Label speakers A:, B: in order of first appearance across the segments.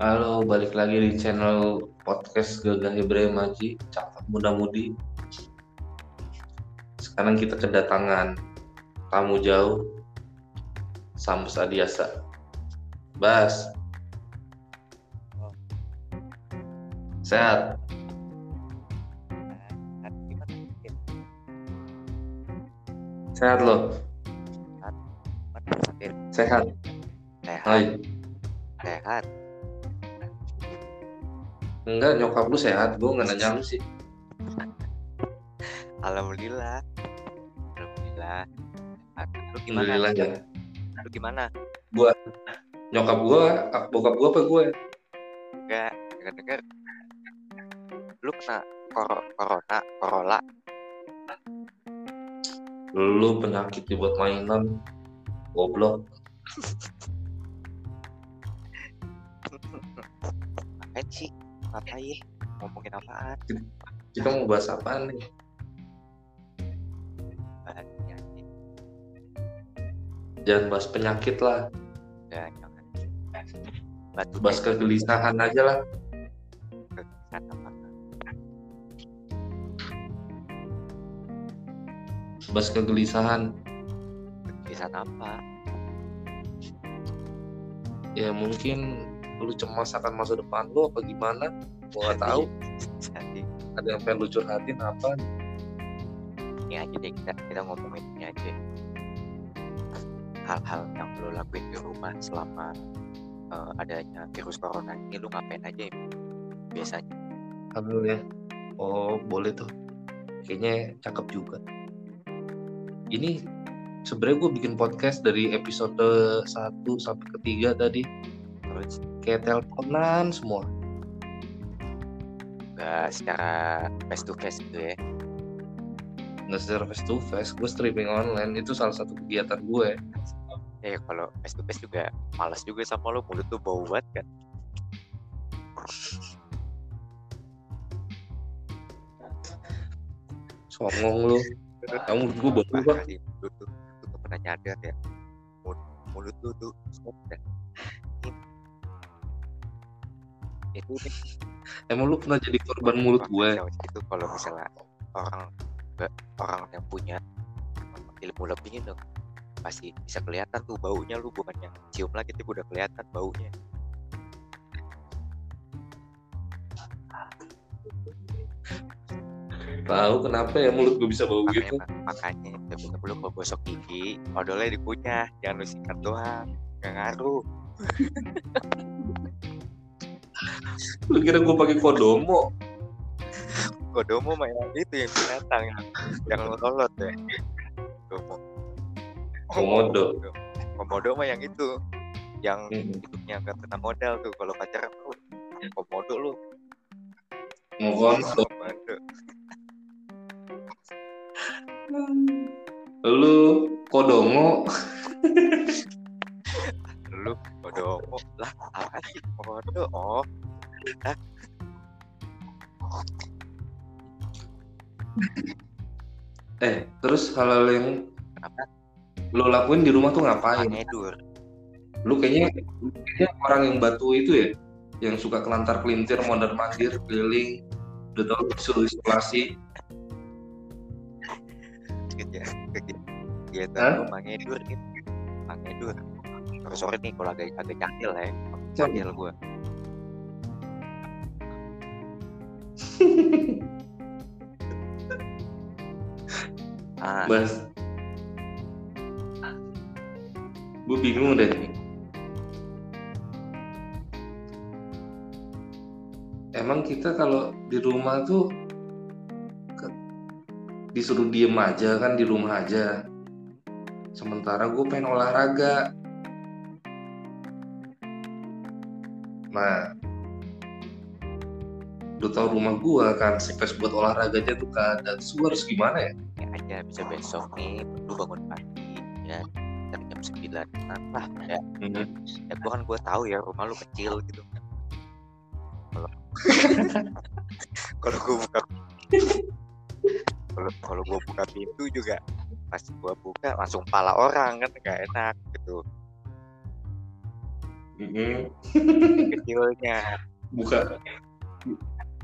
A: Halo, balik lagi di channel podcast Gagah Ibrahim Haji, cakep muda-mudi. Sekarang kita kedatangan tamu jauh, Sambus Adiasa. Bas. Sehat? Sehat loh? Sehat?
B: Sehat,
A: Hai.
B: sehat.
A: Enggak, nyokap lu sehat. Gue nggak nanya lu sih.
B: Alhamdulillah. Alhamdulillah. Lu gimana?
A: Alhamdulillah ya.
B: Lu gimana?
A: Nyokap gue, bokap gue apa gue?
B: Enggak, dengar-dengar. Lu kena kor corona, corolla.
A: Lu penyakit dibuat mainan. Goblok.
B: Ngapain sih? Ngapain? Ngomongin apaan?
A: Kita mau bahas apaan nih?
B: Bahas penyakit.
A: Jangan bahas penyakit lah.
B: Jangan. Batu
A: Bahas kegelisahan aja lah.
B: kegelisahan apa?
A: Bahas kegelisahan.
B: Kegelisahan apa?
A: Ya mungkin lu cemas akan masa depan lu apa gimana? Gua nggak tahu. Ada yang pengen lu curhatin apa?
B: ini aja deh kita kita ngomongin ini aja. Hal-hal yang lu lakuin di rumah selama eh, adanya virus corona ini lu ngapain aja ya? biasanya?
A: Ambil ya. Oh boleh tuh. Kayaknya cakep juga. Ini sebenarnya gue bikin podcast dari episode 1 sampai ketiga tadi
B: Terus
A: kayak teleponan semua.
B: nggak secara face to face gitu ya?
A: Nggak secara face to face, gue streaming online itu salah satu kegiatan gue.
B: Ya kalau face to face juga malas juga sama lu mulut tuh bau banget kan?
A: Songong lu. Kamu gue bau banget.
B: mulut lu tuh pernah nyadar ya? Mulut, mulut lu tuh stop Itu
A: Emang lu pernah jadi korban mulut gue?
B: itu kalau misalnya orang orang yang punya ilmu lebih itu pasti bisa kelihatan tuh baunya. Lu bukan yang cium lagi tapi udah kelihatan baunya.
A: Tahu kenapa ya mulut gue bisa bau
B: makanya
A: gitu?
B: makanya tapi lu kalau gosok gigi odolnya dikunyah. Jangan lu sikat doang nggak ngaruh
A: Lu kira gue pakai kodomo?
B: kodomo mah yang itu yang binatang yang yang lolot ya. Kodomo.
A: Komodo.
B: komodo mah yang itu yang
A: Hmm.
B: hidupnya nggak pernah modal tuh kalau pacaran lu komodo lu. Komodo.
A: Lu kodomo.
B: lu kodomo. Lah apa sih komodo? Oh
A: Eh, terus hal-hal yang
B: Kenapa?
A: lu lakuin di rumah tuh ngapain?
B: ngedur
A: Lu kayaknya, kayaknya orang yang batu itu ya, yang suka kelantar kelintir, mondar mandir, keliling, udah tau disuruh isolasi.
B: kerja kerja kegiatan
A: Hah?
B: lu mangedur gitu mangedur sorry nih kalau agak agak cakil ya gue ah
A: Bas, gue bingung deh. Emang kita kalau di rumah tuh disuruh diem aja kan di rumah aja. Sementara gue pengen olahraga. Nah, lu tau rumah gue kan space buat olahraga aja tuh kan. Dan harus gimana ya?
B: Ya bisa besok nih lu bangun pagi ya dari jam sembilan lah ya. Ya gua kan gua tahu ya rumah lu kecil gitu kalau kalau gua buka kalau kalau gua buka pintu juga pas gua buka langsung pala orang kan nggak enak gitu.
A: Mm-mm.
B: kecilnya.
A: Buka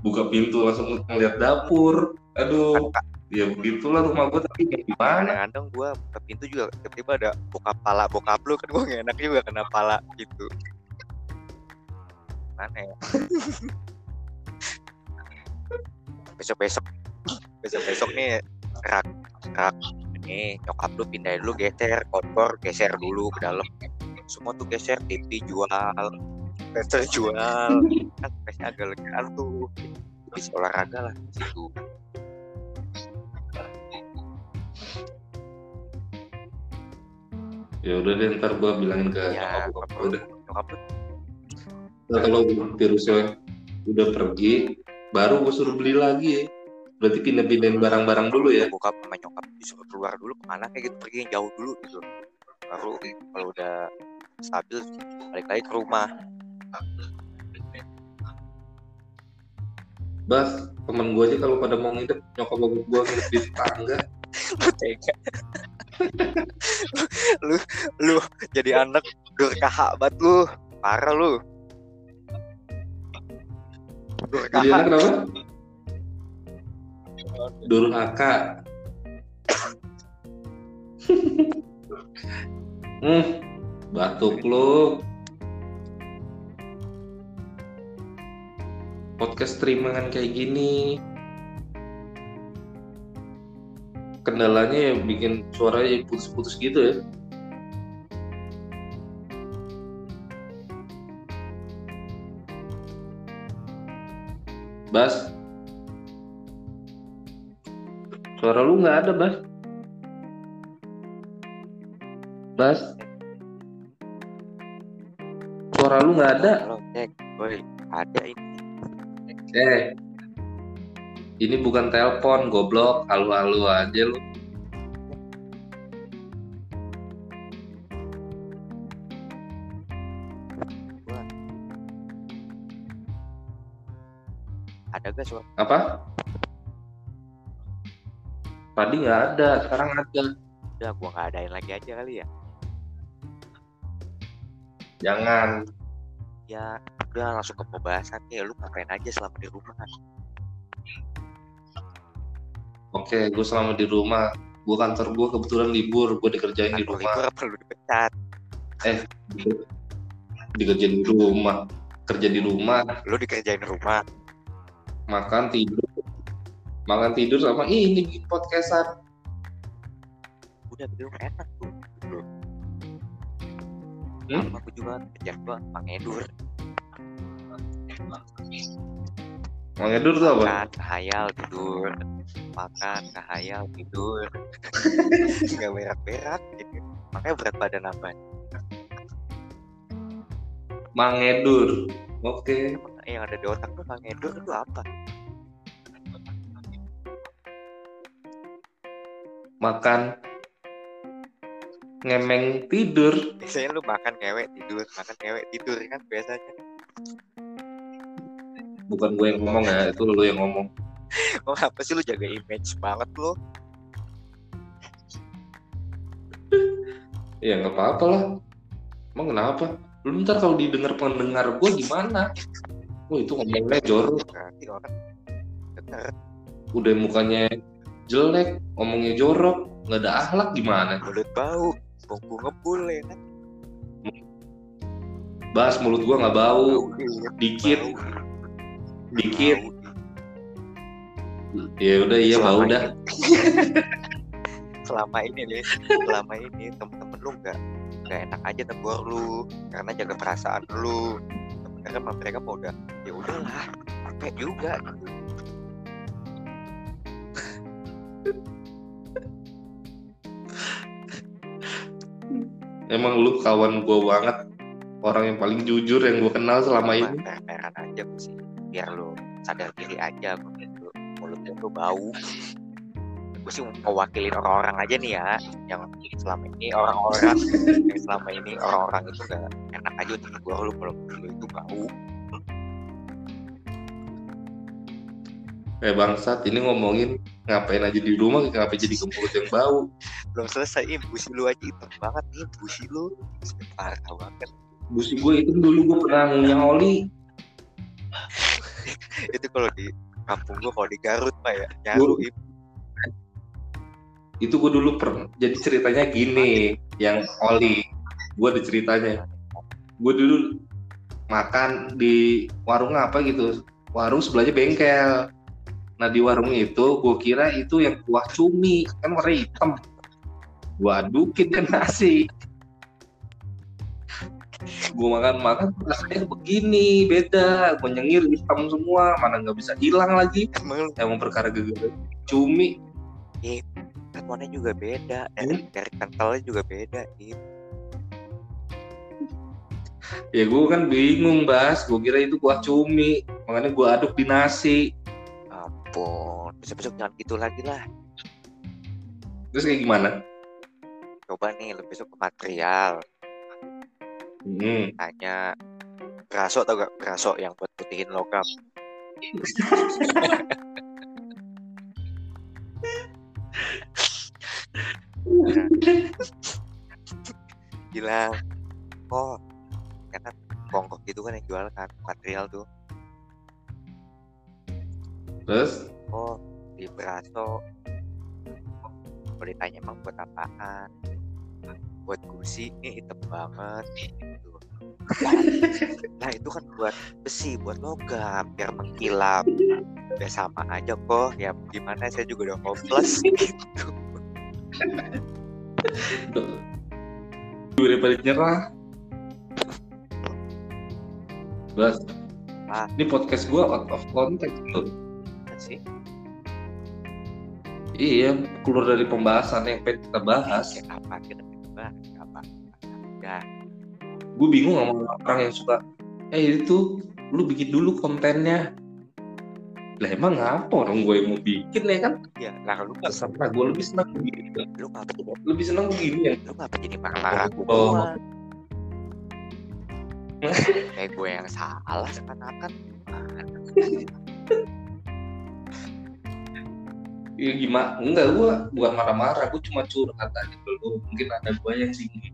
A: buka pintu langsung ngeliat dapur. Aduh.
B: Kan,
A: ya begitulah rumah gue tapi gimana?
B: Kadang-kadang gue buka pintu juga tiba-tiba ada bokap pala bokap lu kan gue gak enak juga kena pala gitu. Mana ya besok besok besok besok nih rak rak ini nyokap lu pindahin dulu geser kompor geser dulu ke dalam. Semua tuh geser TV jual Tester jual. Kan agak legaan tuh. Bisa olahraga lah situ
A: ya udah deh ntar gue bilangin ke
B: ya
A: nyokap gue udah.
B: Nyokap
A: Ntar kalau virusnya udah pergi baru gue suruh beli lagi. Ya berarti pindah-pindahin barang-barang dulu ya?
B: Bokap sama nyokap disuruh keluar dulu ke mana kayak gitu pergi yang jauh dulu gitu. Baru kalau udah stabil balik lagi ke rumah.
A: Bas, temen gue aja kalau pada mau nginep nyokap bokap gue nginep di tangga
B: tega lu, lu jadi anak durkah banget lu. Parah lu.
A: Jadi
B: durkah
A: anak kenapa? Durhaka hmm, batuk lu. Podcast streamingan kayak gini kendalanya ya bikin suaranya putus-putus gitu ya. Bas? Suara lu nggak ada Bas. Bas? Suara lu nggak ada.
B: Halo cek ada ini.
A: Eh, ini bukan telepon, goblok. Halu-halu aja lu.
B: ada gak suara
A: Apa? Tadi nggak ada, sekarang ada.
B: udah gua nggak adain lagi aja kali ya
A: Jangan.
B: ya udah langsung ke pembahasan ya lu ngapain aja selama di rumah
A: Oke, gue selama di rumah. Gue kantor gue kebetulan libur, gue dikerjain di rumah.
B: libur apa lu dipecat
A: Dikerjain di rumah. Kerja di rumah,
B: lu dikerjain rumah
A: makan tidur. Makan tidur sama ini bikin podcastan.
B: udah gitu enak tuh.
A: Hmm?
B: aku juga kerjaan gua mangedur
A: Mangedur tuh apa?
B: makan khayal tidur makan khayal tidur nggak berak-berak gitu makanya berat badan apa
A: Mangedur. Oke.
B: Emang yang ada di otak tuh mangedur itu apa
A: Makan ngemeng tidur.
B: biasanya lu makan ngewek tidur makan ngewek tidur kan biasanya
A: Bukan gue yang ngomong ya, itu lu yang ngomong.
B: oh apa sih lu jaga image banget lu
A: Ya nggak apa-apa lah. Emang kenapa? Lu ntar kalau didengar pendengar gue gimana? Wah itu ngomongnya jorok. Udah mukanya jelek, ngomongnya jorok, nggak ada akhlak gimana?
B: mulut bau bongku ngebul ya kan
A: Bahas mulut gue nggak bau,
B: iya,
A: dikit,
B: bau.
A: Dikit. Ya udah iya bau
B: Selama
A: dah.
B: ini- selama ini nih selama ini temen-temen lu nggak nggak enak aja tegur lu karena jaga perasaan lu sebenarnya mah mereka mau udah ya udahlah capek juga gitu.
A: Emang lu kawan gue banget. Orang yang paling jujur yang gue kenal selama ini.
B: per-peran aja sih biar lu sadar diri aja mulut lu mulutnya tuh bau. Gue sih mau wakilin orang-orang aja nih ya yang selama ini orang-orang yang selama ini orang-orang itu gak enak aja untuk negur lu kalau mulut lu itu bau.
A: Eh bangsat, ini ngomongin ngapain aja di rumah, ngapain jadi ke mulut yang bau.
B: belum selesai busi lu aja hitam banget nih busi lu parah banget.
A: Busi gue itu dulu gue pernah ngunyah oli.
B: Itu kalau di kampung gua kalau di Garut pak ya nyaru Im.
A: Itu gue dulu pernah. Jadi ceritanya gini, yang oli. Gue ada ceritanya. Gue dulu makan di warung apa gitu. Warung sebelahnya bengkel. Nah di warung itu gue kira itu yang kuah cumi kan warna hitam. Gue adukin ke nasi. Gue makan-makan rasanya begini beda. Gue nyengir hitam semua, mana nggak bisa hilang lagi.
B: emang
A: Emang perkara gara cumi.
B: kan warnanya juga beda dari, dari kentalnya juga beda Im.
A: Ya gue kan bingung bas. Gue kira itu kuah cumi. Makanya gue aduk di nasi.
B: ampun besok-besok jangan gitu lagi lah
A: Terus kayak gimana?
B: coba nih lu besok ke material
A: Hmm.
B: tanya beraso atau gak beraso yang buat putihin logam? Bilang oh karena bongkok gitu kan yang jual kan material tuh.
A: Terus?
B: oh di beraso kalau ditanya emang buat apaan? Buat gusi ini hitam banget gitu nah itu kan buat besi buat logam biar mengkilap ya sama aja kok ya gimana saya juga udah hopeless gitu
A: Gue daripada nyerah. Bas.
B: Ah.
A: Ini podcast gue out of context tuh.
B: Kan sih
A: Iya, keluar dari pembahasan yang pengen kita bahas.
B: apa kita ya
A: Gue bingung sama orang yang suka, eh itu lu bikin dulu kontennya. Lah emang ngapa orang gue yang mau bikin ya kan?
B: ya lah lu nggak
A: Terserah gue lebih senang begini.
B: lu ngapa
A: Lebih senang begini ya.
B: lu ngapa jadi marah-marah
A: Oh.
B: gua kayak gue yang salah seakan-akan
A: Ya gimana? Enggak, gue bukan marah-marah. Gue cuma curhat aja dulu. Mungkin ada gue yang tinggi.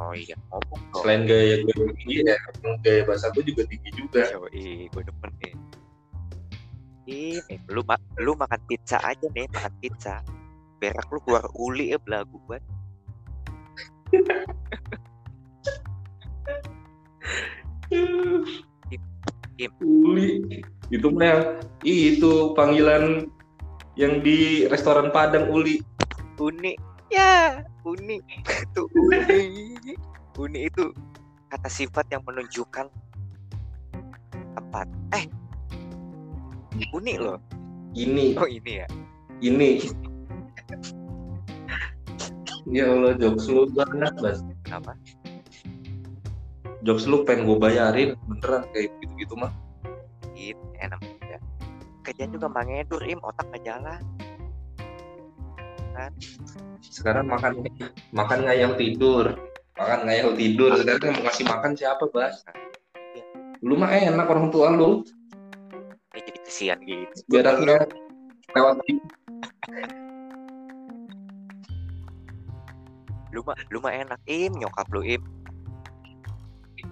B: Oh iya ngomong kok
A: Selain gaya gue tinggi ya, gaya bahasa gue juga tinggi juga.
B: Yoi, gue demen nih. Ih, nih, lu ma lu makan pizza aja nih, makan pizza. Berak lu keluar uli ya belagu banget. Im.
A: Uli. Itu mah itu panggilan yang di restoran Padang Uli.
B: Uni. Ya, uni. itu uni. Uni itu kata sifat yang menunjukkan tempat. Eh. Uni loh.
A: Ini,
B: Oh, ini ya.
A: ini. ya Allah, jokes lu banget, Bas.
B: Kenapa?
A: Jokes lu pengen gue bayarin, beneran kayak gitu-gitu mah.
B: Ini enak ya. Kerjaan juga mangedur, Im, otak gak jalan.
A: Sekarang makan makan ngayal tidur. Makan ngayal tidur. Sekarang mau ngasih makan siapa, Bas? Lu mah enak orang tua lu.
B: Ini jadi kesian gitu.
A: Beraknya lewat
B: lu mah lu mah enak im nyokap lu im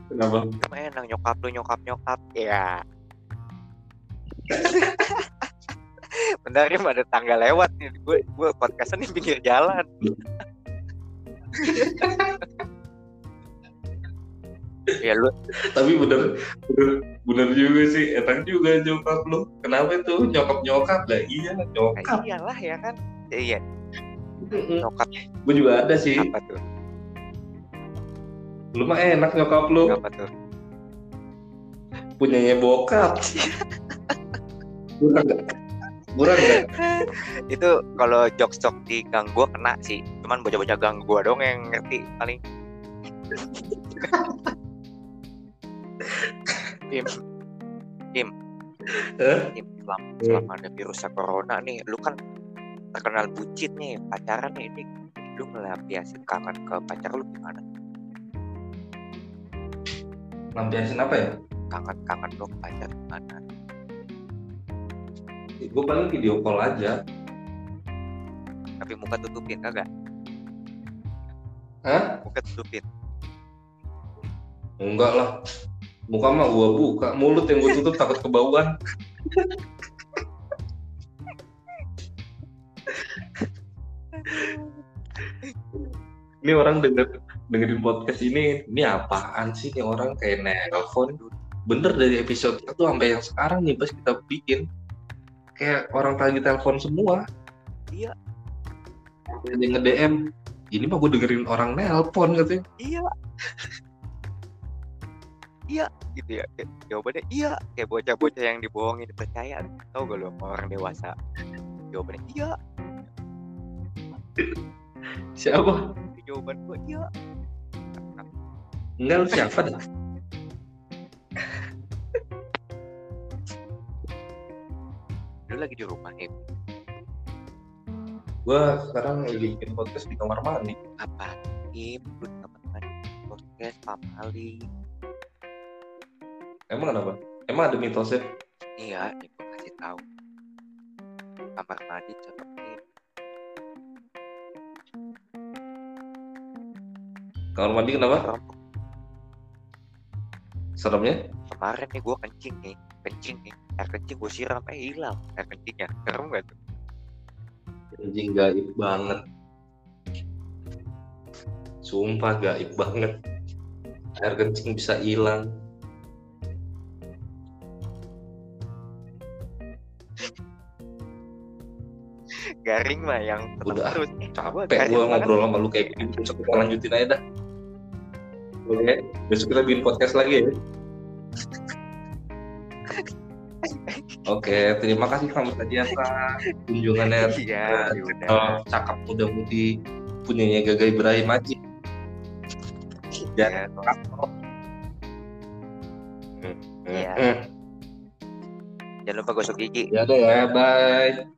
A: Kenapa?
B: lu mah enak nyokap lu nyokap nyokap ya bentar im ada tangga lewat nih gue gue podcastan di pinggir jalan ya lu
A: Tapi bener, bener, bener juga sih. Enak juga nyokap lu. Kenapa tuh nyokap-nyokap? Lah iya,
B: nah,
A: nyokap.
B: iyalah ya kan Ya, iya nyokap
A: Gue juga ada sih.
B: apa tuh
A: Lu mah enak nyokap lu.
B: apa tuh
A: Punyanya bokap. Murah gak? Murah gak?
B: itu kalau jokes di gang gua kena sih cuman bocah-bocah gang gua dong yang ngerti paling Im, Im,
A: Hah?
B: Im, selama, selama ada virus corona nih, lu kan terkenal bucin nih, pacaran nih, ini lu melampiaskan kangen ke pacar lu gimana?
A: Lampiasin apa ya?
B: Kangen-kangen lu ke pacar gimana?
A: Gue paling video call aja.
B: Tapi muka tutupin kagak?
A: Hah?
B: Muka tutupin.
A: Enggak lah. Muka mah gua buka, mulut yang gua tutup takut kebauan. Ini orang denger dengerin podcast ini, ini apaan sih nih orang kayak nelpon. Bener dari episode itu sampai yang sekarang nih pas kita bikin kayak orang tadi telepon semua.
B: Iya.
A: Ada yang nge-DM, ini mah gue dengerin orang nelpon katanya.
B: iya iya gitu ya jawabannya iya kayak bocah-bocah yang dibohongin percaya tau gak sama orang dewasa jawabannya iya
A: Siapa?
B: jawaban gue iya
A: Enggak lu siapa dah?
B: Lu lagi di rumah ya
A: Gue sekarang lagi bikin podcast di kamar mandi.
B: apa Im lu teman-teman podcast pamali
A: Emang kenapa? Emang ada mitosnya?
B: iya ibu kasih tahu kamar mandi seperti
A: Kamar mandi kenapa?
B: serem.
A: Seremnya?
B: kemarin nih gue kencing nih kencing nih air kencing gue siram eh hilang air kencingnya serem gak tuh
A: Anjing gaib banget. Sumpah gaib banget. Air kencing bisa hilang.
B: garing mah yang
A: Udah,
B: terus Eh, gua
A: Capek gue ngobrol sama lu kayak gini. Besok kita lanjutin aja dah. Oke, besok kita bikin podcast lagi ya. Oke, terima kasih kamu tadi atas kunjungannya.
B: iya udah
A: Oh, cakep muda mudi punyanya Gagai Ibrahim aja.
B: Iya,
A: Hmm,
B: Iya.
A: hmm.
B: jangan lupa gosok gigi
A: Ya ya, bye.